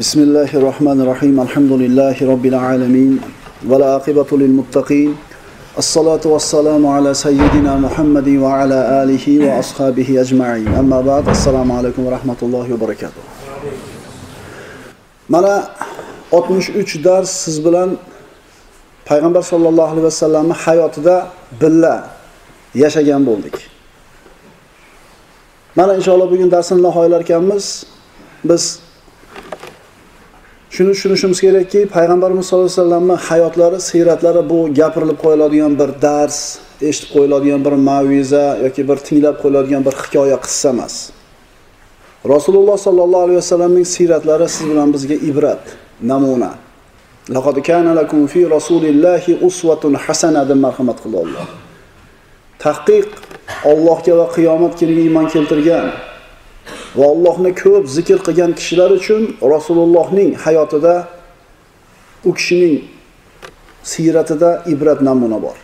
بسم الله الرحمن الرحيم الحمد لله رب العالمين والعاقبة للمتقين الصلاة والسلام على سيدنا محمد وعلى آله وأصحابه أجمعين أما بعد السلام عليكم ورحمة الله وبركاته mana 63 dars siz bilan payg'ambar sollallohu alayhi vasallamni hayotida birga yashagan bo'ldik mana inshaalloh bugun darsni nihoyalar ekanmiz biz shuni tushunishimiz kerakki payg'ambarimiz sollallohu alayhi vasallamni hayotlari siyratlari bu gapirilib qo'yiladigan bir dars eshitib qo'yiladigan bir maviza yoki bir tinglab qo'yiladigan bir hikoya qissa emas. Rasululloh sollallohu alayhi vasallamning siyratlari siz bilan bizga ibrat namuna. Laqad kana lakum fi rasulillahi uswatun hasana deb marhamat qildi Alloh. Tahqiq Allohga va qiyomat kuniga iymon keltirgan. Va Allohni ko'p zikr qilgan kishilar uchun Rasulullohning hayotida u kishining siyratida ibrat namuna bor.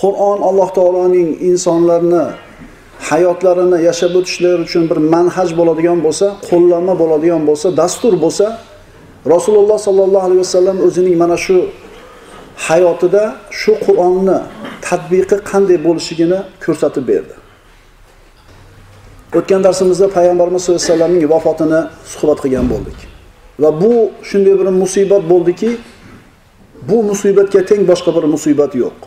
Qur'on Alloh taoloning insonlarni hayotlarini yashab o'tishlari uchun bir manhaj bo'ladigan bo'lsa, qo'llanma bo'ladigan bo'lsa, dastur bo'lsa, Rasululloh sollallohu alayhi vasallam o'zining mana shu hayotida shu Qur'onni tatbiqi qanday bo'lishligini ko'rsatib berdi. O'tgan darsimizda payg'ambarimiz sollallohu alayhi vasallamning vafotini suhbat qilgan bo'ldik. Va bu shunday bir musibat bo'ldiki, bu musibatga teng boshqa bir musibat yo'q.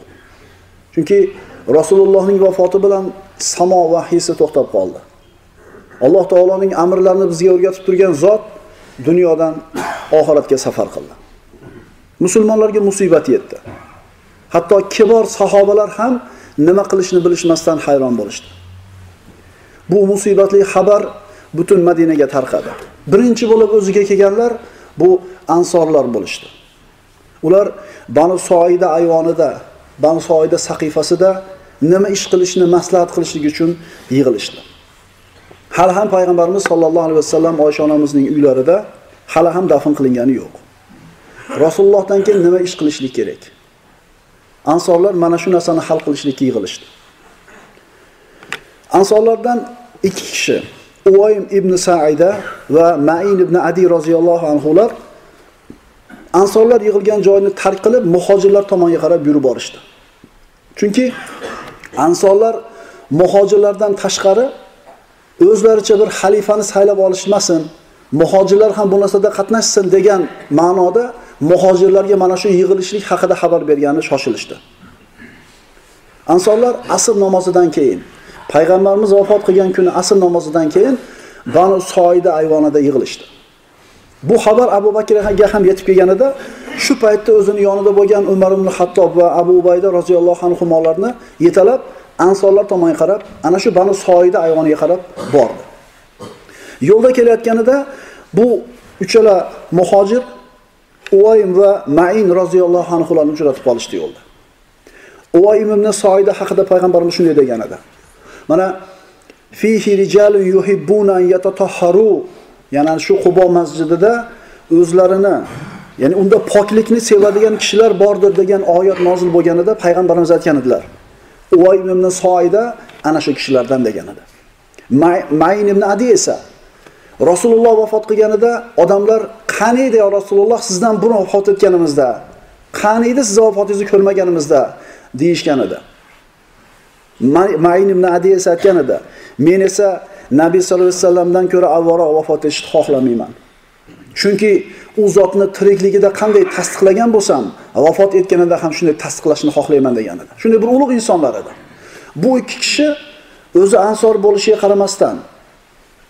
Chunki Rasulullohning vafoti bilan samo vahiysi to'xtab qoldi. Alloh taoloning amrlarini bizga o'rgatib turgan zot dunyodan oxiratga safar qildi. Musulmonlarga musibat yetdi. Hatto kibor sahobalar ham nima qilishni bilishmasdan hayron bo'lishdi. Bu musibatli xabar butun Madinaga tarqadi. Birinchi bo'lib o'ziga kelganlar bu ansorlar bo'lishdi. Ular Banu Soida ayvonida, Banu Soida saqifasida nima ish qilishni maslahat qilishlik uchun yig'ilishdi. Hali ham payg'ambarimiz sollallohu alayhi vasallam Oysha onamizning uylarida hali ham dafn qilingani yo'q. Rasulullohdan keyin nima ish qilishlik kerak? Ansorlar mana shu narsani hal qilishlikka yig'ilishdi. Ansorlardan ikki kishi uvoyim ibn Sa'ida va Ma'in ibn Adi roziyallohu anhular Ansorlar yig'ilgan joyni tark qilib muhojirlar tomonga qarab yurib borishdi. Chunki Ansorlar muhojirlardan tashqari o'zlaricha bir xalifani saylab olishmasin, muhojirlar ham bu narsada qatnashsin degan ma'noda muhojirlarga mana shu yig'ilishlik haqida xabar bergani shoshilishdi. Ansorlar asr namozidan keyin payg'ambarimiz vafot qilgan kuni asr namozidan keyin Banu Soida ayvonida yig'ilishdi. Bu xabar Abu Bakrga ham yetib kelganida shu paytda o'zini yonida bo'lgan Umar ibn Hattob va Abu Ubayda roziyallohu anhularni yetalab Ansorlar tomonga qarab, ana shu Banu Soida ayvoniga qarab bordi. Yo'lda kelayotganida bu uchala muhojir Uvaym va Ma'in roziyallohu anhularni uchratib qolishdi yo'lda. Uvaym ibn Soida haqida payg'ambarimiz shunday degan edi. Mana fihi rijalun yuhibbuna an yatatahharu ya'ni shu Qubo masjidida o'zlarini ya'ni unda poklikni sevadigan kishilar bordir degan oyat nozil bo'lganida payg'ambarimiz aytgan edilar. Uvaym ibn Soida ana shu kishilardan degan edi. Mayn ibn Adi esa Rasululloh vafot qilganida odamlar qani edi yo Rasululloh sizdan burun vafot etganimizda, qani edi sizni vafotingizni ko'rmaganimizda deyishgan edi. Mayn ibn Adi esa aytgan edi. Men esa Nabiy sallallohu alayhi vasallamdan ko'ra avvalroq vafot etishni xohlamayman. Chunki u zotni tirikligida qanday tasdiqlagan bo'lsam, vafot etganida ham shunday tasdiqlashni xohlayman degan edi. Shunday bir ulug' insonlar edi. Bu ikki kishi o'zi ansor bo'lishiga qaramasdan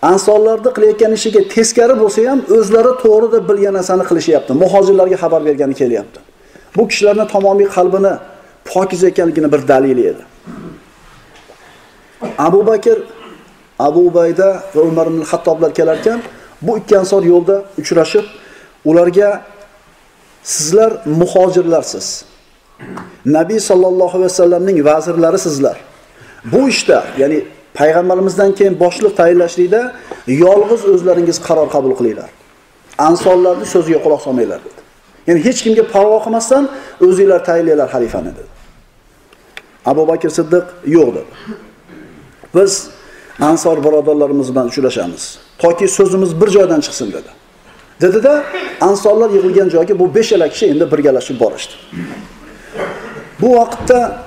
Ansorlarni qilayotgan ishiga teskari bo'lsa ham o'zlari to'g'ri deb bilgan narsani qilishyapti. Muhojirlarga xabar bergani kelyapti. Bu kishilarning tamomiy qalbini pokiz ekanligini bir dalili edi. Abu Bakr, Abu Ubayda va Umar ibn Hattoblar kelar ekan, bu ikki ansor yo'lda uchrashib, ularga sizlar muhojirlarsiz. Nabiy sallallohu alayhi vasallamning vazirlari sizlar. Bu ishda, ya'ni payg'ambarimizdan keyin boshliq tayinlashlikda yolg'iz o'zlaringiz qaror qabul qilinglar. ansorlarni so'ziga quloq solmanglar dedi. Ya'ni hech kimga parvo qilmasdan o'zingizlar tayinlanglar xalifani dedi. Abu Bakr Siddiq yo'q dedi. Biz ansor birodarlarimiz bilan uchrashamiz. Toki so'zimiz bir joydan chiqsin dedi. dedida ansorlar yig'ilgan joyga bu beshala kishi endi birgalashib borishdi bu vaqtda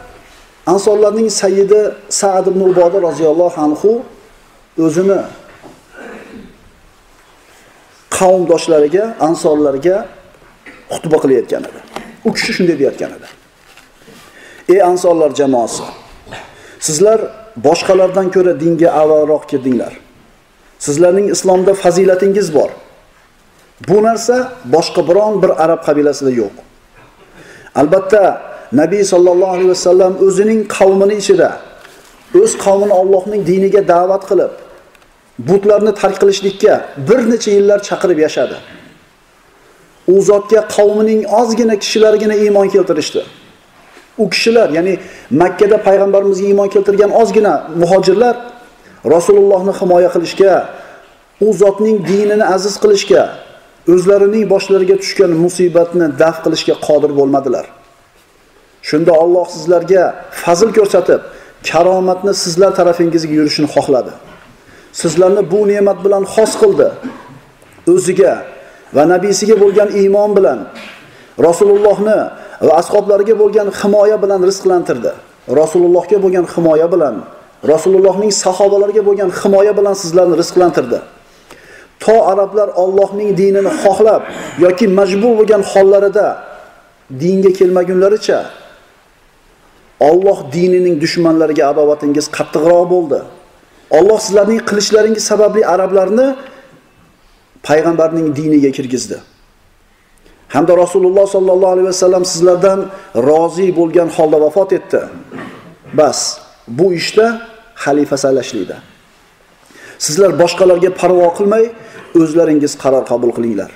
ansorlarning sayyidi saad ibn uboda roziyallohu anhu o'zini qavmdoshlariga ansorlarga xutba qilayotgan edi u kishi shunday deyayotgan edi ey ansorlar jamoasi sizlar boshqalardan ko'ra dinga avvalroq kirdinglar. Sizlarning islomda fazilatingiz bor. Bu narsa boshqa biron bir arab qabilasida yo'q. Albatta nabiy sollallohu alayhi vasallam o'zining qavmini ichida o'z qavmini Allohning diniga da'vat qilib butlarni tark qilishlikka bir necha yillar chaqirib yashadi. U zotga qavmining ozgina kishilargina iymon keltirishdi. U kishilar ya'ni makkada payg'ambarimizga iymon keltirgan ozgina muhojirlar rasulullohni himoya qilishga u zotning dinini aziz qilishga o'zlarining boshlariga tushgan musibatni daf qilishga qodir bo'lmadilar. Shunda Alloh sizlarga fazl ko'rsatib karomatni sizlar tarafingizga yurishini xohladi. Sizlarni bu ne'mat bilan xos qildi. O'ziga va nabiysiga bo'lgan iymon bilan rasulullohni va ashoblariga bo'lgan himoya bilan rizqlantirdi rasulullohga bo'lgan himoya bilan rasulullohning sahobalariga bo'lgan himoya bilan sizlarni rizqlantirdi to arablar Allohning dinini xohlab yoki majbur bo'lgan hollarida dinga kelmagunlaricha Alloh dinining dushmanlariga adovatingiz qattiqroq bo'ldi. Alloh sizlarning qilishlaringiz sababli arablarni payg'ambarning diniga kirgizdi. Hamda Rasululloh sollallohu alayhi vasallam sizlardan rozi bo'lgan holda vafot etdi. Bas, bu ishda xalifa saylashlikda. Sizlar boshqalarga parvo qilmay, o'zlaringiz qaror qabul qilinglar.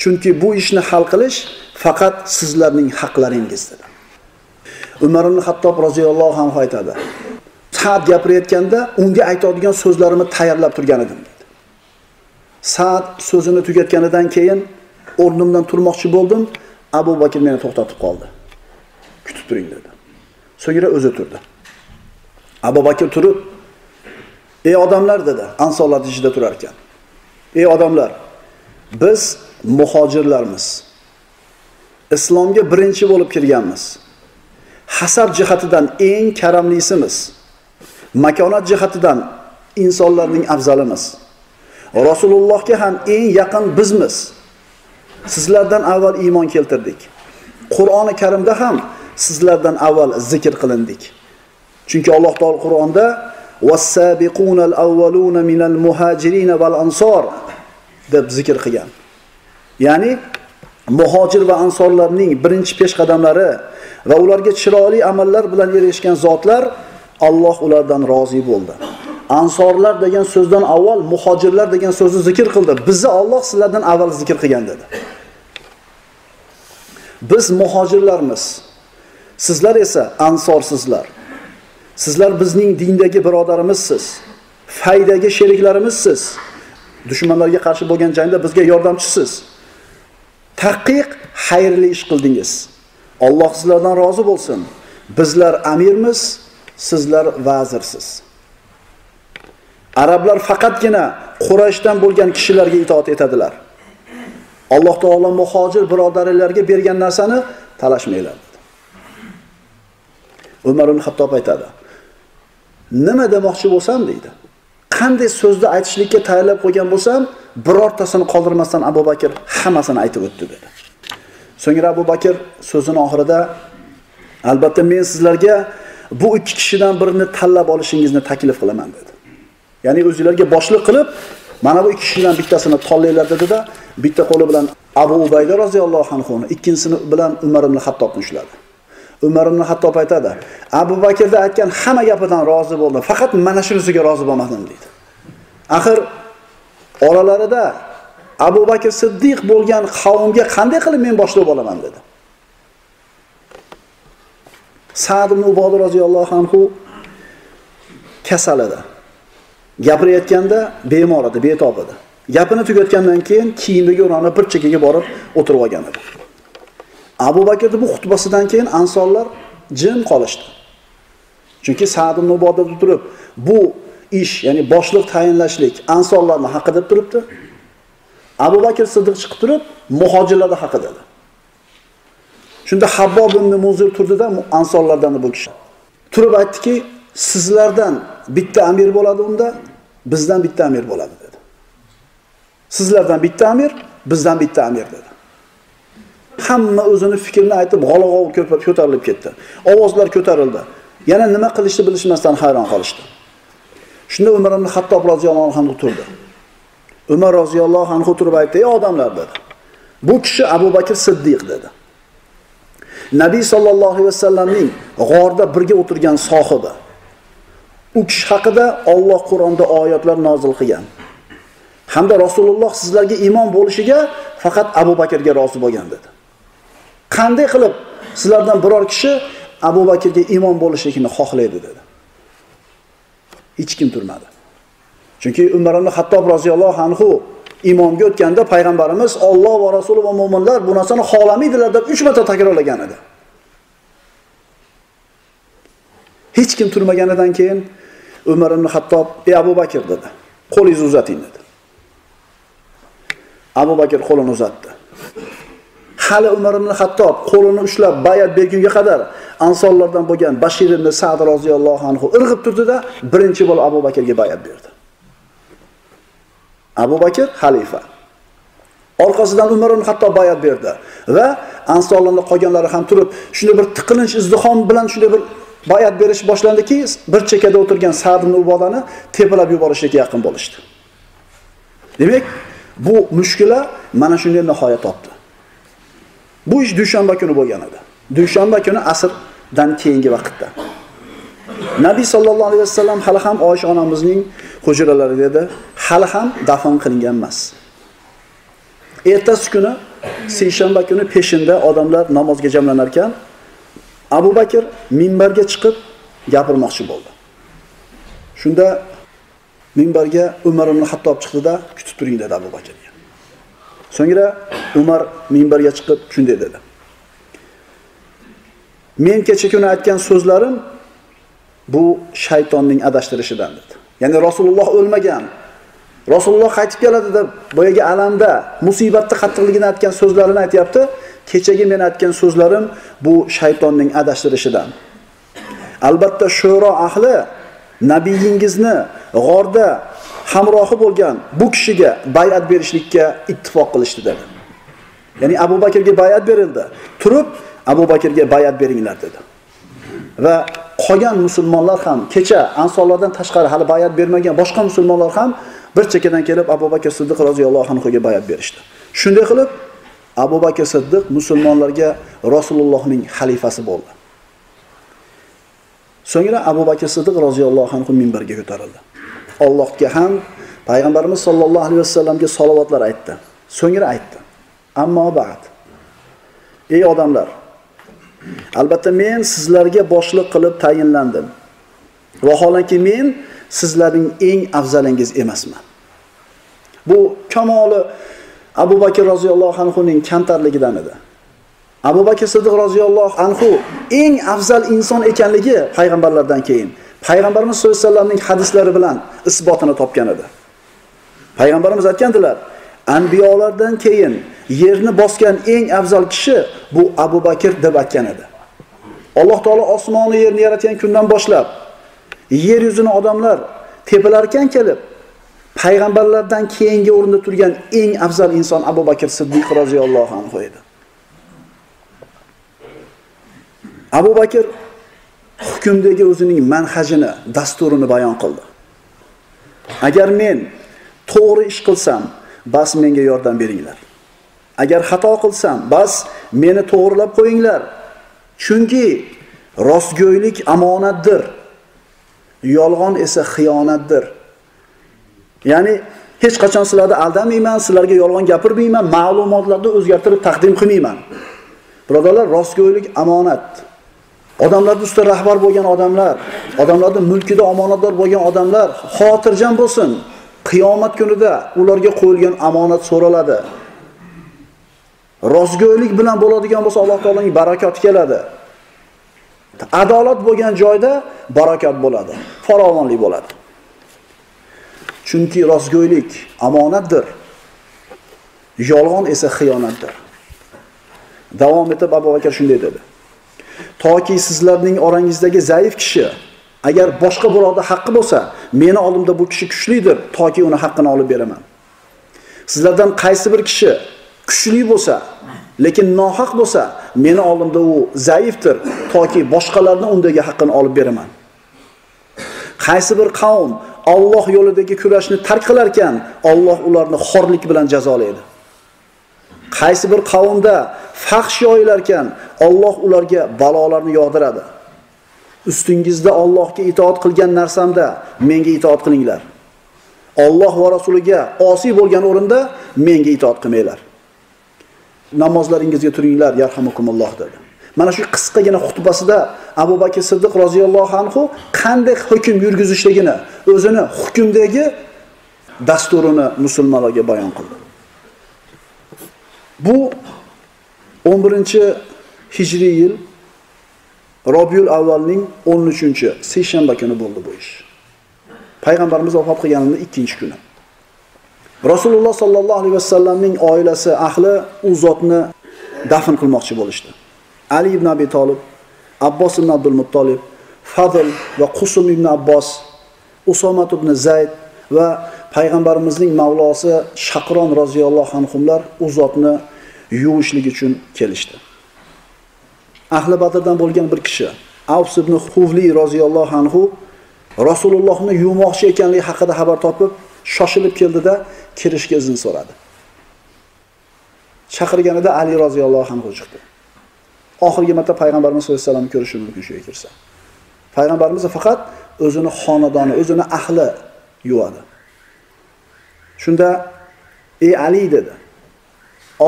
Chunki bu ishni hal qilish faqat sizlarning haqlaringiz dedi. Umar ibn Hattob roziyallohu anhu aytadi. Sa'd gapirayotganda unga aytadigan so'zlarimni tayyorlab turgan edim dedi. Sa'd so'zini tugatganidan keyin o'rnimdan turmoqchi bo'ldim. Abu bakr meni to'xtatib qoldi. Kutib turing dedi. So'ngra o'zi turdi. Abu bakr turib ey odamlar dedi ansorlar ichida turar ekan ey odamlar biz muhojirlarmiz. Islomga birinchi bo'lib kirganmiz. Hasab jihatidan eng karamlisimiz. Makonat jihatidan insonlarning afzalimiz. Rasulullohga ham eng yaqin bizmiz. Sizlardan avval iymon keltirdik. Qur'oni karimda ham sizlardan avval zikr qilindik. Chunki alloh taolo qur'onda vassabiqunal avvaluna minal muhajirin val ansor deb zikr qilgan. Ya'ni muhojir va ansorlarning birinchi peshqadamlari va ularga chiroyli amallar bilan erishgan zotlar Alloh ulardan rozi bo'ldi. Ansorlar degan so'zdan avval muhojirlar degan so'zni zikr qildi. Bizni Alloh sizlardan avval zikr qilgan dedi. Biz muhojirlarmiz. Sizlar esa ansorsizlar. Sizlar bizning dindagi birodarimizsiz. Faydagi sheriklarimizsiz. Dushmanlarga qarshi bo'lgan jangda bizga yordamchisiz. Taqiq xayrli ish qildingiz. Alloh sizlardan rozi bo'lsin. Bizlar amirmiz, sizlar vazirsiz. Arablar faqatgina Qurayshdan bo'lgan kishilarga itoat etadilar. Alloh taolo muhojir birodarlarga bergan narsani talashmanglar dedi. Umar ibn Hattob aytadi. Nima demoqchi bo'lsam deydi. Qanday so'zni aytishlikka tayyorlab qo'ygan bo'lsam, birortasini qoldirmasdan Abu Bakr hammasini aytib o'tdi dedi. So'ngra Abu Bakr so'zining oxirida albatta men sizlarga bu ikki kishidan birini tanlab olishingizni taklif qilaman dedi. Ya'ni o'zingizlarga boshliq qilib, mana bu ikki kishidan bittasini tanlanglar dedi-da, bitta qo'li bilan Abu Ubayda roziyallohu anhuni, ikkinchisini bilan Umar ibn Hattobni ushladi. Umar ibn Hattob aytadi, Abu Bakrda aytgan hamma gapidan rozi bo'ldim, faqat mana shunisiga rozi bo'lmadim deydi. Axir oralarida Abu Bakr Siddiq bo'lgan qavmga qanday qilib men boshliq bo'laman dedi. Sa'd ibn Uboda roziyallohu anhu kasal edi. Gapirayotganda bemor edi, betob edi. Gapini tugatgandan keyin kiyimiga o'ranib bir chekkaga borib o'tirib olgan edi. Abu bakrni bu xutbasidan keyin ansonlar jim qolishdi. Chunki Sa'd ibn ubodada turib, bu ish, ya'ni boshliq tayinlashlik ansonlarning haqqi deb turibdi. Abu Bakr Siddiq chiqib turib, muhojirlarni haqi dedi. Shunda Habbob ibn Muzir turdida ansorlardan bu kishi. Turib aytdiki, sizlardan bitta amir bo'ladi unda, bizdan bitta amir bo'ladi dedi. Sizlardan bitta amir, bizdan bitta amir dedi. Hamma o'zini fikrini aytib, g'olag'ov ko'tarilib ketdi. Ovozlar ko'tarildi. Yana nima qilishni bilishmasdan hayron qolishdi. Shunda Umar ibn hattob roziyallohu anhu turdi. Umar roziyallohu anhu turib aytdi: "Ey odamlar" dedi. Bu kishi Abu Bakr Siddiq dedi. Nabiy sallallohu alayhi vasallamning g'orda birga o'tirgan sohibi. U kishi haqida Alloh Qur'onda oyatlar nozil qilgan. Hamda Rasululloh sizlarga iymon bo'lishiga faqat Abu Bakrga rozi bo'lgan dedi. Qanday qilib sizlardan biror kishi Abu Bakrga iymon bo'lishligini xohlaydi dedi. Hech kim turmadi. Chunki Umar ibn Hattob roziyallohu anhu imomga o'tganda payg'ambarimiz Alloh va Rasuli va mu'minlar bu narsani xohlamaydilar deb 3 marta takrorlagan edi. Hech kim turmaganidan keyin Umar ibn Hattob, "Ey Abu Bakr" dedi. "Qo'lingizni uzating" dedi. Abu Bakr qo'lini uzatdi. Hali Umar ibn Hattob qo'lini ushlab bayat bergunga qadar ansorlardan bo'lgan Bashir ibn Sa'd roziyallohu anhu irg'ib turdida, birinchi bo'lib Abu Bakrga bayat berdi. Abu Bakr xalifa. Orqasidan Umar ibn Hattob bayat berdi va ansorlarning qolganlari ham turib, shunday bir tiqilinch izdihom bilan shunday bir bayat berish boshlandiki, bir chekada o'tirgan Sa'd ibn Ubodani tepalab yuborishga yaqin bo'lishdi. Demak, bu mushkula mana shunday nihoyat topdi. Bu ish dushanba kuni bo'lgan edi. Dushanba kuni asrdan keyingi vaqtda. Nabiy sallallohu alayhi vasallam hali ham Oysha onamizning hujralarida edi, hali ham dafn qilingan emas. Ertasi kuni seshanba kuni peshinda odamlar namozga jamlanar ekan, Abu Bakr minbarga chiqib gapirmoqchi bo'ldi. Shunda minbarga Umar ibn Hattob chiqdi-da, kutib turing dedi Abu Bakrga. So'ngra Umar minbarga chiqib shunday dedi. Men kecha kuni aytgan so'zlarim bu shaytonning adashtirishidan dedi. Ya'ni Rasululloh o'lmagan. Rasululloh qaytib keladi deb boyaga alamda, musibatni qattiqligini aytgan so'zlarini aytyapti. Kechagi men aytgan so'zlarim bu shaytonning adashtirishidan. Albatta sho'ro ahli nabiyingizni g'orda hamrohi bo'lgan bu kishiga bay'at berishlikka ittifoq qilishdi dedi. Ya'ni Abu Bakrga bay'at berildi. Turib Abu Bakrga bay'at beringlar dedi. Va qolgan musulmonlar ham kecha ansorlardan tashqari hali bay'at bermagan boshqa musulmonlar ham bir chekkadan kelib Abu Bakr Siddiq roziyallohu anhuga bay'at berishdi. Shunday qilib Abu Bakr Siddiq musulmonlarga Rasulullohning xalifasi bo'ldi. So'ngra Abu Bakr Siddiq roziyallohu anhu minbarga ko'tarildi. Allohga ham payg'ambarimiz sollallohu alayhi vasallamga salovatlar aytdi. So'ngra aytdi: "Ammo ba'd. Ey odamlar, albatta men sizlarga boshliq qilib tayinlandim. Vaholanki men sizlarning eng afzalingiz emasman." Bu kamoli Abu Bakr roziyallohu anhu ning kamtarligidan edi. Abu Bakr Siddiq roziyallohu anhu eng afzal inson ekanligi payg'ambarlardan keyin payg'ambarimiz sollallohu alayhi vasallamning hadislari bilan isbotini topgan edi. Payg'ambarimiz aytgandilar, anbiyolardan keyin yerni bosgan eng afzal kishi bu Abu Bakr deb aytgan edi. Alloh taolo osmonni yerni yaratgan kundan boshlab yer yuzini odamlar tepalarkan kelib payg'ambarlardan keyingi o'rinda turgan eng afzal inson Abu Bakr Siddiq roziyallohu anhu edi. Abu Bakr hukmdagi o'zining manhajini, dasturini bayon qildi. Agar men to'g'ri ish qilsam, bas menga yordam beringlar. Agar xato qilsam, bas meni to'g'rilab qo'yinglar. Chunki rostgo'ylik omonatdir. Yolg'on esa xiyonatdir. Ya'ni hech qachon sizlarni aldamayman, sizlarga yolg'on gapirmayman, ma'lumotlarni o'zgartirib taqdim qilmayman. Birodarlar, rostgo'ylik omonat. odamlarni ustida rahbar bo'lgan odamlar, odamlarning mulkida omonatdor bo'lgan odamlar xotirjam bo'lsin. Qiyomat kunida ularga qo'yilgan omonat so'raladi. Rostgo'ylik bilan bo'ladigan bo'lsa Alloh taolaning barakoti keladi. Adolat bo'lgan joyda barakot bo'ladi, farovonlik bo'ladi. Chunki rostgo'ylik omonatdir. Yolg'on esa xiyonatdir. Davom etib Abu Bakr shunday dedi. Toki sizlarning orangizdagi zaif kishi agar boshqa birovda haqqi bo'lsa, meni oldimda bu kishi kuchlidir, toki uni haqqini olib beraman. Sizlardan qaysi bir kishi kuchli bo'lsa, lekin nohaq bo'lsa, meni oldimda u zaifdir, toki boshqalarni undagi haqqini olib beraman. Qaysi bir qavm Alloh yo'lidagi kurashni tark qilar ekan, Alloh ularni xorlik bilan jazolaydi. Qaysi bir qavmda fahsh yoyilar ekan, Alloh ularga balolarni yog'diradi. Ustingizda Allohga itoat qilgan narsamda menga itoat qilinglar. Alloh va rasuliga osiy bo'lgan o'rinda menga itoat qilmanglar. Namozlaringizga turinglar, yarhamukumulloh dedi. Mana shu qisqagina xutbasida Abu Bakr Siddiq roziyallohu anhu qanday hukm yurgizishligini, o'zini hukmdagi dasturini musulmonlarga bayon qildi. Bu 11-hijriy yil robiyul avvalning 13-seshanba kuni bo'ldi bu ish. Payg'ambarimiz vafot qilganini ikkinchi kuni. Rasululloh sollallohu alayhi vasallamning oilasi ahli u zotni dafn qilmoqchi bo'lishdi. Ali ibn Abi Talib, Abbos ibn Abdul Muttolib, Fadl va Qusum ibn Abbos, Usomat ibn Zayd va payg'ambarimizning mavlosi Shaqron roziyallohu anhular u zotni yuvishlik uchun kelishdi. Ahli Badrdan bo'lgan bir kishi, Avs ibn Huvli roziyallohu anhu Rasulullohni yuvmoqchi ekanligi haqida xabar topib, shoshilib keldida kirishga izn so'radi. Chaqirganida Ali roziyallohu anhu chiqdi. Oxirgi marta payg'ambarimiz sollallohu alayhi vasallamni ko'rishi mumkin shu yerga kirsa. Payg'ambarimiz faqat o'zini xonadoni, o'zini ahli yuvadi. Shunda ey Ali dedi.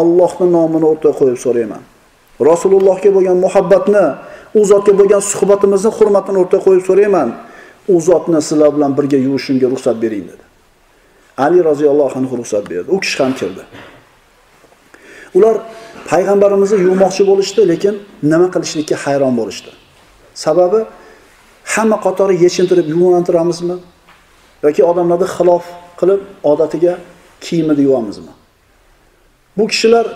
Allohning nomini o'rtaga qo'yib so'rayman. Rasulullohga bo'lgan muhabbatni, u zotga bo'lgan suhbatimizni hurmatini o'rtaga qo'yib so'rayman. U zotni sizlar bilan birga yuvishimga ruxsat bering dedi. Ali roziyallohu anhu ruxsat berdi. U kishi ham kirdi. Ular payg'ambarimizni yuvmoqchi bo'lishdi, lekin nima qilishlikka hayron bo'lishdi. Sababi hamma qatori yechintirib yuvintiramizmi yoki odamlarni xilof qilib odatiga kiyimini yuvamizmi? Bu kishilar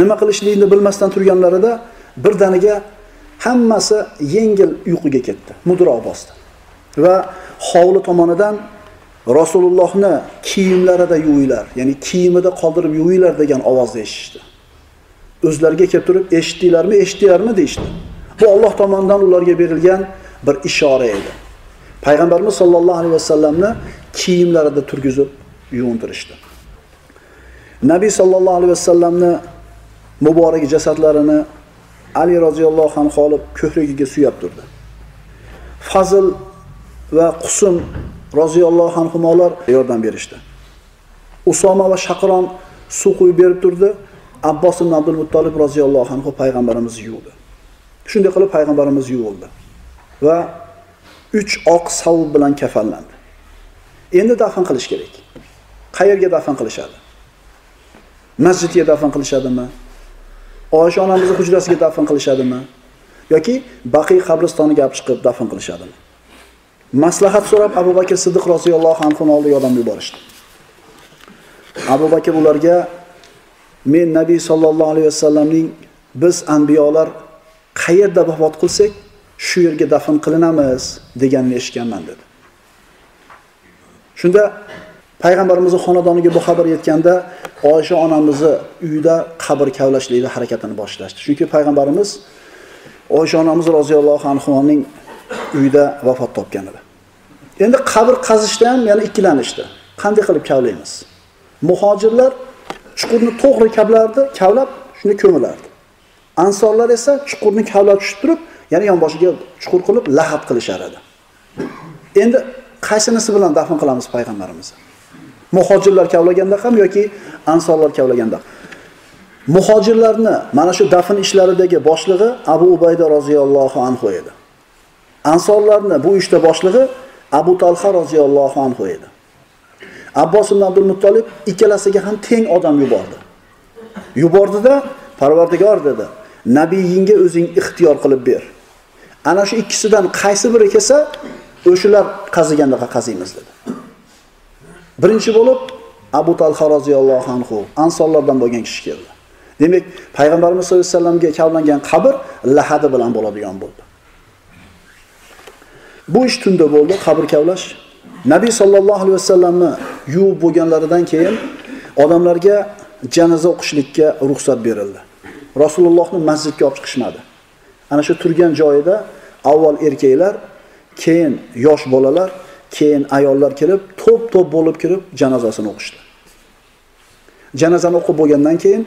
nima qilishligini bilmasdan turganlarida birdaniga hammasi yengil uyquga ketdi, mudroq bosdi. Va hovli tomonidan Rasulullohni kiyimlarida yuvinglar, ya'ni kiyimida qoldirib yuvinglar degan ovozni eshitishdi o'zlariga kelib turib eshitdinglarmi? Eshitdinglarmi deyishdi. Bu Alloh tomonidan ularga berilgan bir ishora edi. Payg'ambarimiz sollallohu alayhi vasallamni kiyimlarida turgizib yuvintirishdi. Nabiy sollallohu alayhi vasallamni muborak jasadlarini ali roziyallohu anhu olib ko'hrigiga suyab turdi. Fazl va qusum roziyallohu anhular yordam berishdi. Usoma va shaqron suv quyib berib turdi. Abbos ibn Abdul Muttolib roziyallohu anhu payg'ambarimiz yuvdi. Shunday qilib payg'ambarimiz yuvildi va uch oq savb bilan kafallandi. Endi dafn qilish kerak. Qayerga dafn qilishadi? Masjidga dafn qilishadimi? Oysha onamizni hujrasiga dafn qilishadimi? yoki Baqiy qabristoniga olib chiqib dafn qilishadimi? Maslahat so'rab Abu Bakr Siddiq roziyallohu anhu oldiga odam yuborishdi. Abu Bakr ularga men nabiy sollallohu alayhi vasallamning biz anbiyolar qayerda vafot qilsak shu yerga dafn qilinamiz deganini eshitganman dedi. Shunda payg'ambarimizni xonadoniga bu xabar yetganda oysha onamizni uyida qabr kavlashlikni harakatini boshlashdi. Chunki payg'ambarimiz oysha onamiz roziyallohu anhuning uyida vafot topgan edi. Endi qabr qazishda ham yana ikkilanishdi. Qanday qilib kavlaymiz? Muhojirlar chuqurni to'g'ri kavlardi, kavlab shuni ko'milardi. Ansorlar esa chuqurni kavlab tushib turib, yana yonboshiga chuqur qilib lahab qilishar edi. Endi qaysinisi bilan dafn qilamiz payg'ambarimizni? Muhojirlar kavlaganda ham yoki ansorlar kavlaganda Muhojirlarni mana shu dafn ishlaridagi boshlig'i Abu Ubayda roziyallohu anhu edi. Ansorlarni bu ishda boshlig'i Abu Talha roziyallohu anhu edi. Abbos ibn Abdul Muttolib ikkalasiga ham teng odam yubordi. Yubordida Parvardigor dedi, nabiyingga o'zing ixtiyor qilib ber. Ana shu ikkisidan qaysi biri kelsa, o'shalar qazigandaqa qaziymiz dedi. Birinchi bo'lib Abu Talha roziyallohu anhu ansonlardan bo'lgan kishi keldi. Demak, payg'ambarimiz sollallohu alayhi vasallamga kavlangan qabr lahadi bilan bo'ladigan bo'ldi. Bu ish tunda bo'ldi, qabr kavlash. Nabiy sallallohu alayhi vasallamni yuvib bo'lganlaridan keyin odamlarga janoza o'qishlikka ruxsat berildi. Rasulullohni masjidga olib chiqishmadi. Ana shu turgan joyida avval erkaklar, keyin yosh bolalar, keyin ayollar kelib, to'p-to'p bo'lib kirib janozasini o'qishdi. Janozani o'qib bo'lgandan keyin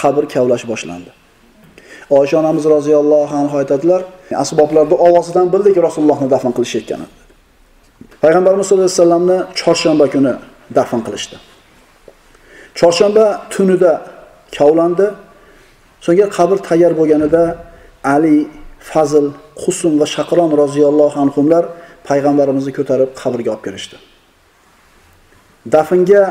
qabr kavlash boshlandi. Oysha onamiz roziyallohu anha aytadilar, asboblarni ovozidan bildik Rasulullohni dafn qilishayotganini. Payg'ambarimiz sollallohu alayhi vasallamni chorshanba kuni dafn qilishdi. Chorshanba tunida kavlandi. So'ngra qabr tayyor bo'lganida Ali, Fazl, Qusum va Shaqron roziyallohu anhumlar payg'ambarimizni ko'tarib qabrga olib kelishdi. Dafnga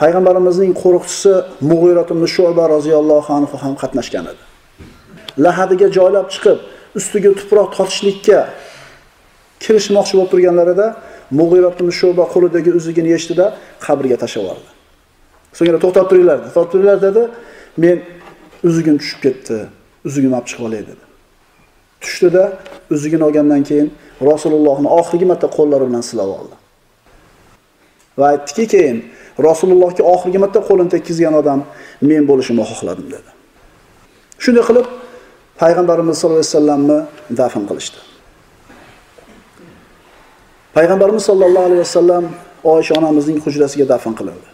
payg'ambarimizning qo'riqchisi Mug'irat ibn Shu'ba roziyallohu anhu ham qatnashgan edi. Lahadiga joylab chiqib, ustiga tuproq tortishlikka kirishmoqchi bo'lib turganlarida Mug'ira ibn Shu'ba qo'lidagi uzugini yechdida qabrga tashlab yubordi. So'ngra to'xtab turinglar, to'xtab turinglar dedi. Men uzugim tushib ketdi. Uzugimni olib chiqib olay dedi. Tushdida uzugini olgandan keyin Rasulullohni oxirgi marta qo'llari bilan silab oldi. Va aytdiki keyin Rasulullohga oxirgi marta qo'lini tekkizgan odam men bo'lishimni xohladim dedi. Shunday qilib payg'ambarimiz sollallohu alayhi vasallamni dafn qilishdi. Payg'ambarimiz sollallohu alayhi vasallam Oysha onamizning hujrasiga dafn qilindi.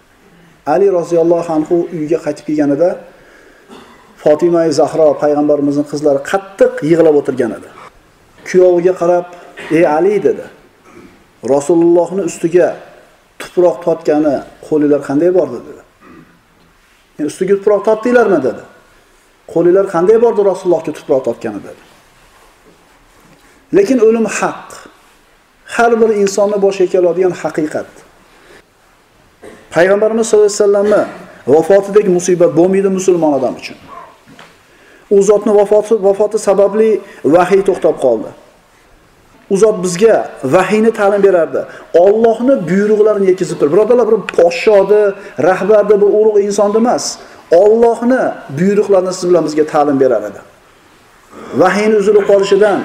Ali roziyallohu anhu uyiga qaytib kelganida Fatima Zahro payg'ambarimizning qizlari qattiq yig'lab o'tirgan edi. Kuyoviga qarab, "Ey Ali" dedi. Rasulullohni ustiga tuproq totgani qo'linglar qanday bordi dedi. Ustiga tuproq totdinglarmi dedi. Qo'linglar qanday bordi Rasulullohga tuproq totgani dedi. Lekin o'lim haq. Har bir insonni boshiga keladigan haqiqat. Payg'ambarimiz sollallohu alayhi vasallamni vafotidagi musibat bo'lmaydi musulmon odam uchun. U zotning vafoti vafoti sababli vahiy to'xtab qoldi. U zot bizga vahiyni ta'lim berardi. Allohning buyruqlarini yetkazib turib, birodarlar, bir podshoni rahbarni bir ulug' inson emas. Allohning buyruqlarini siz bilan bizga ta'lim berar edi. Vahiyni uzilib qolishidan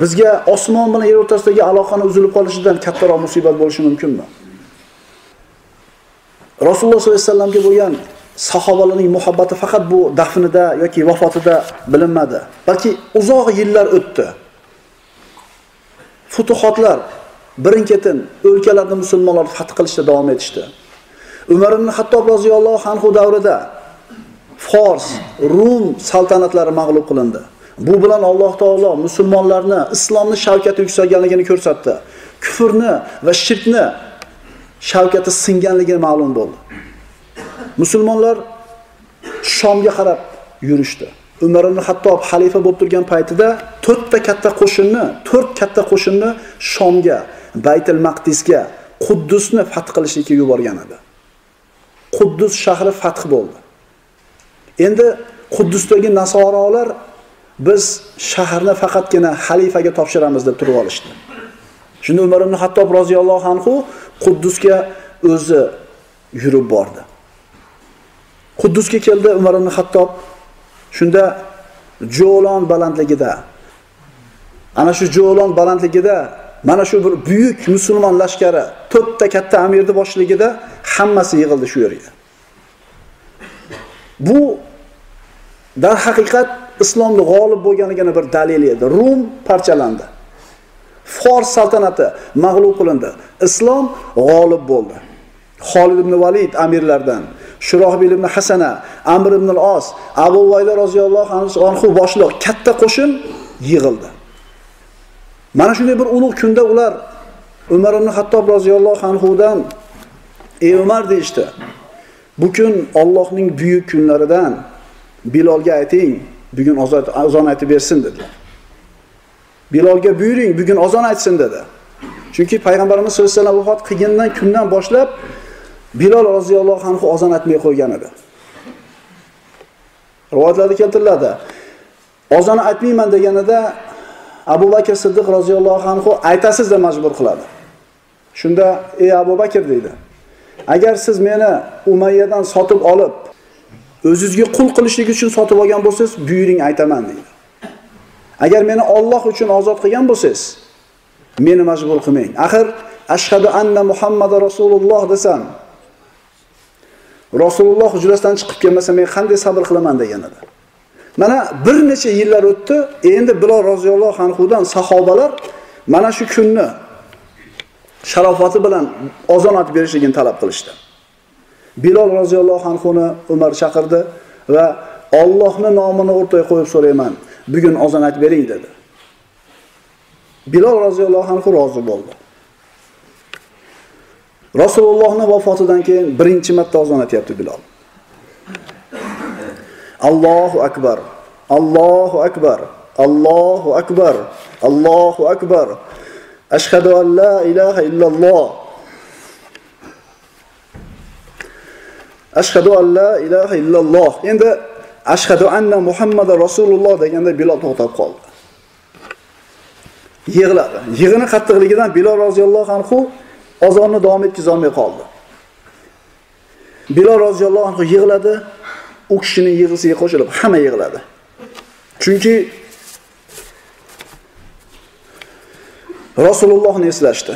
bizga osmon bilan yer o'rtasidagi aloqani uzilib qolishidan kattaroq musibat bo'lishi mumkinmi? Rasululloh sollallohu alayhi vasallamga bo'lgan sahobalarning muhabbati faqat bu dafnida yoki vafotida bilinmadi, balki uzoq yillar o'tdi. Futuhotlar birin-ketin o'lkalarni musulmonlar fath qilishda davom etishdi. Umar ibn Hattob roziyallohu anhu davrida Fors, Rum saltanatlari mag'lub qilindi. Bu bilan Alloh taolo musulmonlarni islomni shavkati yuksalganligini ko'rsatdi. Kufrni va shirkni shavkati singanligi ma'lum bo'ldi. Musulmonlar Shomga qarab yurishdi. Umar ibn Hattob xalifa bo'lib turgan paytida 4 ta katta qo'shinni, 4 katta qo'shinni Shomga, Baytul Maqdisga, Quddusni fath qilishga yuborgan edi. Quddus shahri fath bo'ldi. Endi Quddusdagi nasorolar biz shaharni faqatgina xalifaga topshiramiz deb turib olishdi. Shunda Umar ibn Hattob roziyallohu anhu Quddusga o'zi yurib bordi. Quddusga keldi Umar ibn Hattob. Shunda Jo'lon balandligida ana shu Jo'lon balandligida mana shu bir buyuk musulmon lashkari to'rtta katta amirni boshligida hammasi yig'ildi shu yerga. Bu dar haqiqat islomni g'olib bo'lganligini bir dalili edi. Rum parchalandi. Fors saltanati mag'lub qilindi. Islom g'olib bo'ldi. Xolid ibn Valid amirlardan, Shurohbil ibn Hasana, Amr ibn al-Os, Abu Vayda roziyallohu anhu boshliq katta qo'shin yig'ildi. Mana shunday bir ulug' kunda ular Umar ibn Hattob roziyallohu anhudan "Ey Umar" deyishdi. Bu kun Allohning buyuk kunlaridan Bilolga ayting, bugun azon aytib bersin dedilar. Bilolga buyuring, bugun azon aytsin dedi. Chunki payg'ambarimiz sollallohu alayhi vasallam vafot qilgandan kundan boshlab Bilol roziyallohu anhu azon aytmay qo'ygan edi. Rivoyatlarda keltiriladi. Azon aytmayman deganida Abu Bakr Siddiq roziyallohu anhu aytasiz deb majbur qiladi. Shunda ey Abu Bakr deydi. agar siz meni umayyadan sotib olib o'zingizga qul qilishlik uchun sotib olgan bo'lsangiz buyuring aytaman deydi. Agar meni Alloh uchun ozod qilgan bo'lsangiz meni majbur qilmang. Axir ashhadu anna muhammad rasululloh desam rasululloh hujrasidan chiqib kelmasa men qanday sabr qilaman degan edi mana bir necha yillar o'tdi endi bilol roziyallohu anhudan sahobalar mana shu kunni sharofati bilan ozon berishligini talab qilishdi. Bilol roziyallohu anhuni umar chaqirdi va Allohni nomini o'rtaga qo'yib so'rayman. Bugun ozon aytib bering dedi. Bilol roziyallohu anhu rozi bo'ldi. Rasulullohning vafotidan keyin birinchi marta ozon aytyapti bilol. Allohu akbar allohu akbar allohu akbar allohu akbar. Ashhadu an la ilaha illalloh. Ashhadu an la ilaha illalloh. Endi ashhadu anna muhammada rasululloh deganda bilol to'xtab qoldi. Yig'ladi. Yig'ini qattiqligidan bilol roziyallohu anhu ozonni davom etkazolmay qoldi. Bilol roziyallohu anhu yig'ladi. U kishining yig'isiga qo'shilib hamma yig'ladi. Chunki rasulullohni eslashdi.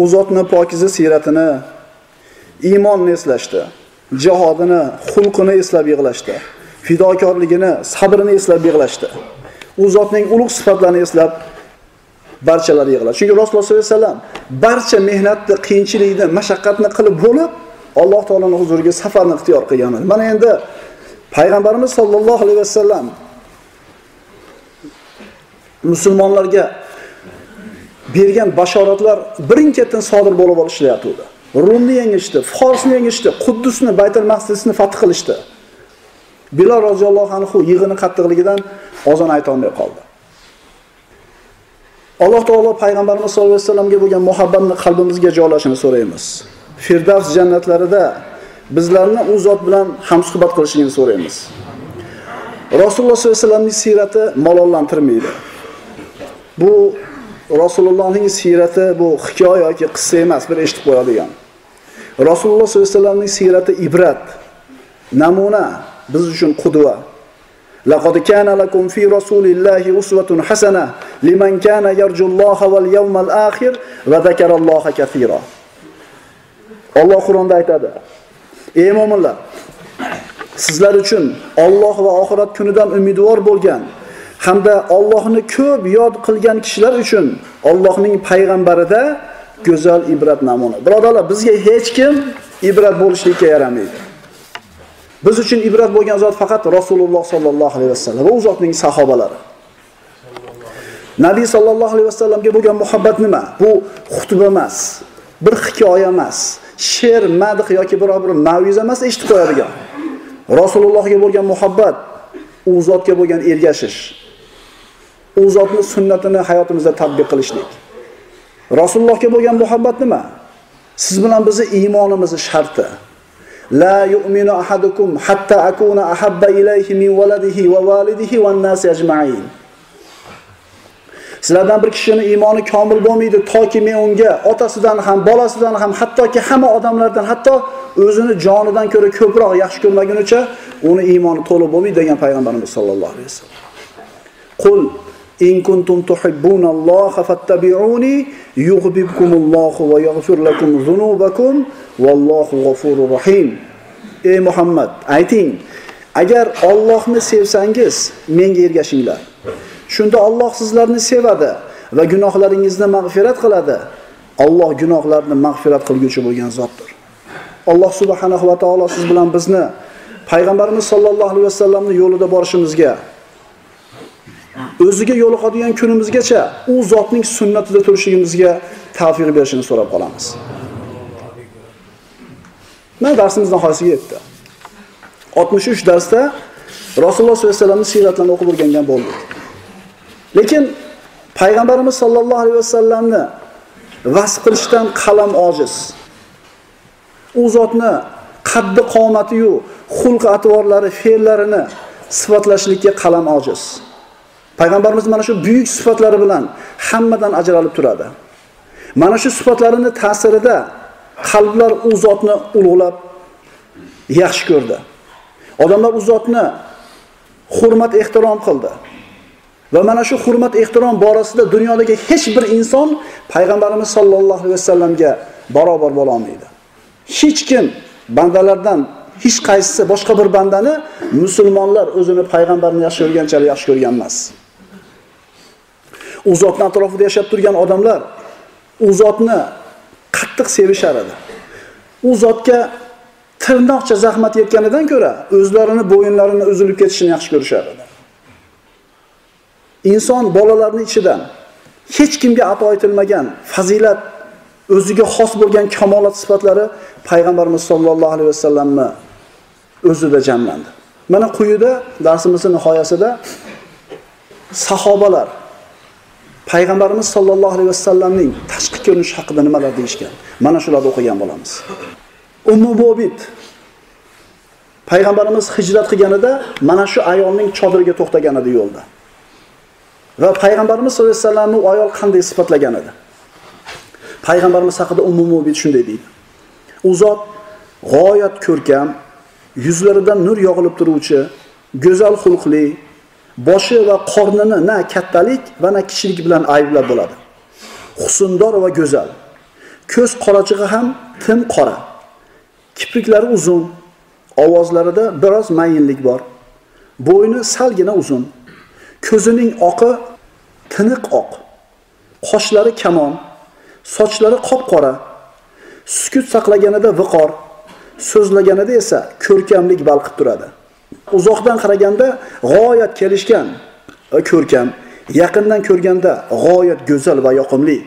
U zotni pokiza siyratini iymonni eslashdi jihodini xulqini eslab yig'lashdi fidokorligini sabrini eslab yig'lashdi. U zotning ulug' sifatlarini eslab barchalari yig'ladi. Chunki rasululloh sollallohu alayhi vasallam barcha mehnatni qiyinchilikni mashaqqatni qilib bo'lib alloh taoloni huzuriga safarni ixtiyor qilgan mana endi payg'ambarimiz sollallohu alayhi vasallam musulmonlarga bergan bashoratlar birin ketin sodir bo'lib olishlayotgandi rumni yengishdi forsni yengishdi quddusni baytul maqdisni fath qilishdi. Bilol roziyallohu anhu yig'ini qattiqligidan ozon aytolmay qoldi. Alloh taolo payg'ambarimiz sollallohu alayhi vasallamga bo'lgan muhabbatni qalbimizga joylashini so'raymiz. Firdavs jannatlarida bizlarni u zot bilan hamsuhbat qilishligini so'raymiz. Rasululloh sollallohu alayhi vasallamning siyrati malollantirmaydi bu rasulullohning siyrati bu hikoya yoki qissa emas bir eshitib qo'yadigan. Rasululloh sollallohu alayhi vasallamning siyrati ibrat, namuna, biz uchun qudva. Laqad kana lakum fi rasulillahi uswatun hasana liman kana yarjulloha wal yawmal akhir va zakaralloha katira. Alloh Qur'onda aytadi: Ey mu'minlar, sizlar uchun Alloh va oxirat kunidan umidvor bo'lgan hamda Allohni ko'p yod qilgan kishilar uchun Allohning payg'ambarida go'zal ibrat namuna. Birodarlar, bizga hech kim ibrat bo'lishlikka yaramaydi. Biz uchun ibrat bo'lgan zot faqat Rasululloh sollallohu alayhi vasallam va u zotning sahobalari. Nabiy sollallohu alayhi vasallamga bo'lgan muhabbat nima? Bu xutba emas, bir hikoya emas, she'r, madh yoki biror bir maviza emas eshitib qo'yadigan. Rasulullohga bo'lgan muhabbat u zotga bo'lgan ergashish. U zotning sunnatini hayotimizda tatbiq qilishlik. Rasulullohga bo'lgan muhabbat nima? Siz bilan bizning iymonimizni sharti. La yu'minu ahadukum hatta akuna ahabba ilayhi min waladihi va walidihi wan nasi ajma'in. Sizlardan bir kishining iymoni komil bo'lmaydi toki men unga otasidan ham, bolasidan ham, hattoki hamma odamlardan, hatto o'zini jonidan ko'ra ko'proq yaxshi ko'rmagunicha uni iymoni to'liq bo'lmaydi degan payg'ambarimiz sollallohu alayhi vasallam. Qul إن كنتم تحبون الله فاتبعوني يغببكم الله ويغفر لكم ذنوبكم والله غفور رحيم Ey Muhammad, ayting, agar Allohni sevsangiz, menga ergashinglar. Shunda Alloh sizlarni sevadi va gunohlaringizni mag'firat qiladi. Alloh gunohlarni mag'firat qilguvchi bo'lgan zotdir. Alloh subhanahu va taolo siz bilan bizni payg'ambarimiz sollallohu alayhi vasallamning yo'lida borishimizga o'ziga yo'liqadigan kunimizgacha u zotning sunnatida turishligimizga tavfiq berishini so'rab qolamiz. Mana darsimiz nihoyasiga yetdi. 63 darsda Rasululloh sollallohu alayhi vasallamning siyratlarini o'qib o'rgangan bo'ldik. Lekin payg'ambarimiz sollallohu alayhi vasallamni vasf qilishdan qalam ojiz. U zotni qaddi qomatiyu xulq atvorlari, fe'llarini sifatlashlikka qalam ojiz. Payg'ambarimiz mana shu buyuk sifatlari bilan hammadan ajralib turadi. Mana shu sifatlarini ta'sirida qalblar u zotni ulug'lab yaxshi ko'rdi. Odamlar u zotni hurmat ehtirom qildi. Va mana shu hurmat ehtirom borasida dunyodagi hech bir inson payg'ambarimiz sollallohu alayhi vasallamga barobar bo'la olmaydi. Hech kim bandalardan hech qaysisi boshqa bir bandani musulmonlar o'zini payg'ambarni yaxshi ko'rganchalik yaxshi ko'rgan emas. U zotni atrofida yashab turgan odamlar u zotni qattiq sevishar edi. U zotga tirnoqcha zahmat yetganidan ko'ra o'zlarini bo'yinlarini uzilib ketishini yaxshi ko'rishar edi. Inson bolalarni ichidan hech kimga ato etilmagan fazilat o'ziga xos bo'lgan kamolat sifatlari payg'ambarimiz sollallohu alayhi vasallamni o'zida jamlandi. Mana quyida darsimizni nihoyasida sahobalar payg'ambarimiz sollallohu alayhi vasallamning tashqi ko'rinishi haqida nimalar deyishgan. Mana shularni o'qigan bo'lamiz. Ummu Bobit payg'ambarimiz hijrat qilganida mana shu ayolning chodiriga to'xtagan edi yo'lda. Va payg'ambarimiz sollallohu alayhi vasallamni u ayol qanday sifatlagan edi? Payg'ambarimiz haqida Ummu Bobit shunday deydi. U zot g'oyat ko'rkam, yuzlaridan nur yog'ilib turuvchi, go'zal xulqli, boshi va qornini na kattalik va na kichilik bilan ayblab bo'ladi. Husndor va go'zal. Ko'z qorachig'i ham tim qora. Kipriklari uzun, ovozlarida biroz mayinlik bor. Bo'yni salgina uzun. Ko'zining oqi tiniq oq. Qoshlari kamon, sochlari qop-qora. Sukut saqlaganida viqor, so'zlaganida esa ko'rkamlik balqib turadi. Uzoqdan qaraganda g'oyat kelishgan e, ko'rkam, yaqindan ko'rganda g'oyat go'zal va yoqimli.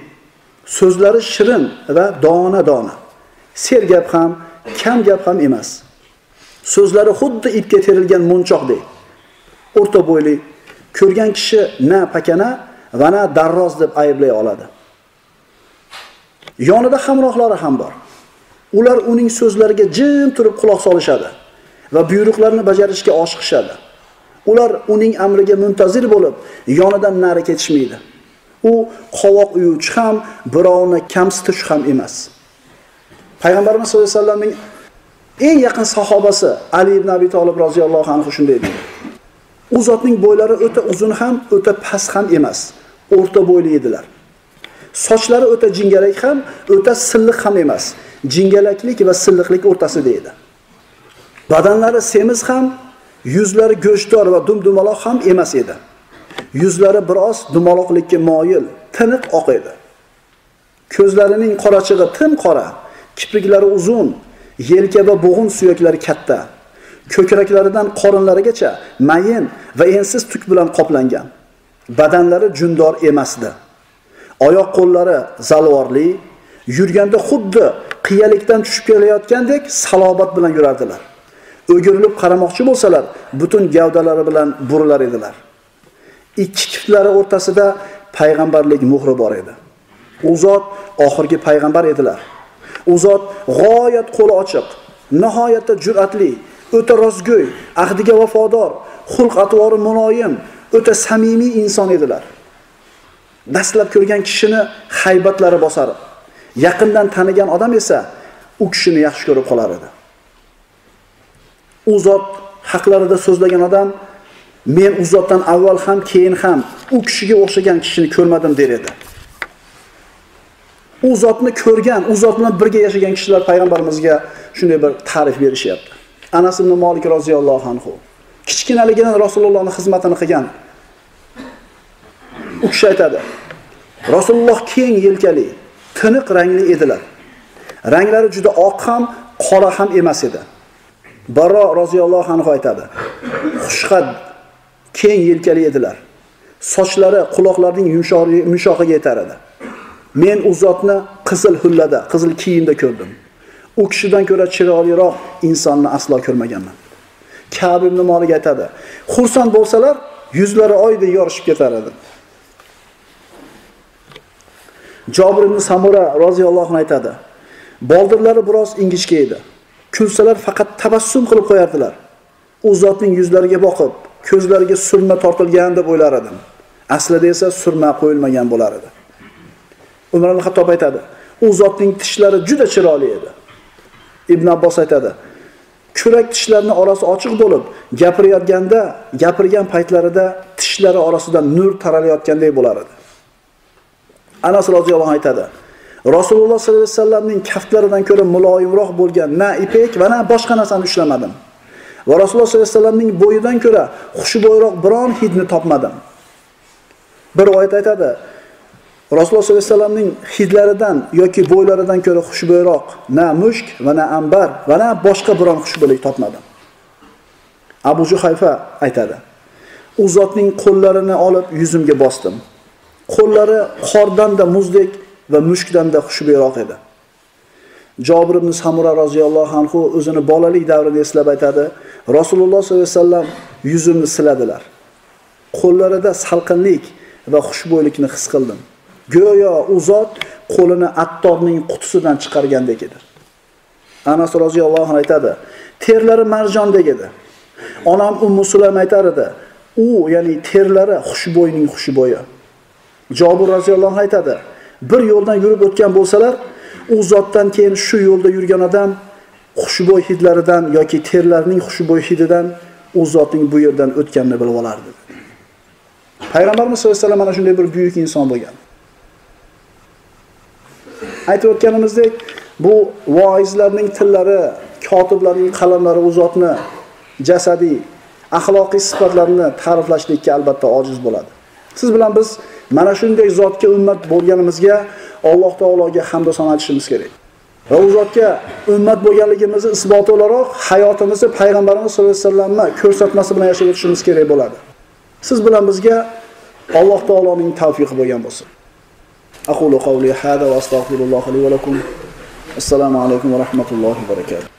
So'zlari shirin va dona-dona. Sergap ham, kam gap ham emas. So'zlari xuddi ipga terilgan munchoqdek. O'rta bo'yli, ko'rgan kishi na pakana va na darroz deb ayblay oladi. Yonida hamrohlari ham bor. Ular uning so'zlariga jim turib quloq solishadi va buyruqlarini bajarishga oshiqishadi. Ular uning amriga muntazir bo'lib, yonidan nari ketishmaydi. U qovoq uyuvchi ham, birovni kamsitish ham emas. Payg'ambarimiz sollallohu alayhi vasallamning eng yaqin sahobasi Ali ibn Abi Talib roziyallohu anhu shunday deydi. U zotning bo'ylari o'ta uzun ham, o'ta past ham emas, o'rta bo'yli edilar. Sochlari o'ta jingalak ham, o'ta silliq ham emas. Jingalaklik va silliqlik o'rtasida edi. Badanlari semiz ham, yuzlari go'shtdor va dumdumaloq ham emas edi. Yuzlari biroz dumaloqlikka moyil, tiniq oq edi. Ko'zlarining qorachig'i tim qora, kipriklari uzun, yelka va bo'g'in suyaklari katta. Ko'kraklaridan qorinlarigacha mayin va ensiz tuk bilan qoplangan. Badanlari jundor emasdi. Oyoq qo'llari zalvorli, yurganda xuddi qiyalikdan tushib kelayotgandek salobat bilan yurardilar. O'girilib qaramoqchi bo'lsalar, butun gavdalari bilan burilar edilar. Ikki kiftlari o'rtasida payg'ambarlik muhri bor edi. U zot oxirgi payg'ambar edilar. U zot g'oyat qo'li ochiq, nihoyatda jur'atli, o'ta rostgo'y, ahdiga vafodor, xulq-atvori muloyim, o'ta samimiy inson edilar. Dastlab ko'rgan kishini haybatlari bosar. Yaqindan tanigan odam esa u kishini yaxshi ko'rib qolar edi. U zot haqlarida so'zlagan odam men u zotdan avval ham, keyin ham u kishiga o'xshagan kishini ko'rmadim der edi. U zotni ko'rgan, u zot bilan birga yashagan kishilar payg'ambarimizga shunday bir ta'rif berishyapti. Anas ibn molik roziyallohu anhu kichkinaligidan Rasulullohning xizmatini qilgan. U kishi aytadi: Rasululloh keng yelkali, tiniq rangli edilar. Ranglari juda oq ham, qora ham emas edi. Barro roziyallohu anhu aytadi: Xushqad, keng yelkali edilar. Sochlari quloqlarining yumshog'iga yetar edi. Men u zotni qizil hullada, qizil kiyimda ko'rdim. U kishidan ko'ra chiroyliroq insonni aslo ko'rmaganman. Ka'b ibn Malik aytadi: Xursand bo'lsalar, yuzlari oydek yorishib ketar edi. Jabir ibn Samura roziyallohu anhu aytadi: Boldirlari biroz ingichka edi. Kulsalar faqat tabassum qilib qo'yardilar. U zotning yuzlariga boqib, ko'zlariga surma tortilgan deb o'ylar edim. Aslida esa surma qo'yilmagan bo'lar edi. Umar al xattob aytadi: U zotning tishlari juda chiroyli edi. Ibn Abbos aytadi: Kurak tishlarini orasi ochiq bo'lib, gapirayotganda, gapirgan paytlarida tishlari orasidan nur taralayotgandek bo'lar edi. Anas roziyallohu anhu aytadi: Rasululloh sollallohu alayhi vasallamning kaftlaridan ko'ra muloyimroq bo'lgan na ipek va na boshqa narsani ushlamadim. Va Rasululloh sollallohu alayhi vasallamning bo'yidan ko'ra xushbo'yroq biron hidni topmadim. Bir oyat aytadi, Rasululloh sollallohu alayhi vasallamning hidlaridan yoki bo'ylaridan ko'ra xushbo'yroq na mushk va na ambar va na boshqa biron xushbo'ylik topmadim. Abu Juhayfa aytadi. U zotning qo'llarini olib yuzimga bosdim. Qo'llari qordan-da muzdek va mushkdanda da xushbo'yroq edi. Jabir ibn Samura roziyallohu anhu o'zini bolalik davrini eslab aytadi. Rasululloh sollallohu alayhi vasallam yuzimni siladilar. Qo'llarida salqinlik va xushbo'ylikni his qildim. Go'yo u zot qo'lini Attorning qutisidan chiqargandek edi. Anas roziyallohu anhu aytadi, terlari marjondek edi. Onam Ummu sulam aytar edi, u ya'ni terlari xushbo'yning xushbo'yi. Jabir roziyallohu anhu aytadi, bir yo'ldan yurib o'tgan bo'lsalar, u zotdan keyin shu yo'lda yurgan odam xushbo'y hidlaridan yoki terlarining xushbo'y hididan u zotning bu yerdan o'tganini bilib olardi. Payg'ambarimiz sollallohu alayhi vasallam mana shunday bir buyuk inson bo'lgan. Aytib o'tganimizdek, bu voizlarning tillari, kotiblarning qalamlari u zotni jasadiy, axloqiy sifatlarini ta'riflashlikka albatta ojiz bo'ladi. Siz bilan biz mana shunday zotga ummat bo'lganimizga Alloh taologa hamd va sano aytishimiz kerak. Va u zotga ummat bo'lganligimizni isboti o'laroq hayotimizni payg'ambarimiz sollallohu alayhi vasallamni ko'rsatmasi bilan yashab o'tishimiz kerak bo'ladi. Siz bilan bizga Alloh taoloning tavfiqi bo'lgan bo'lsin. Aqulu qawli hada va astagfirulloh li va lakum. Assalomu alaykum va rahmatullohi va barakatuh.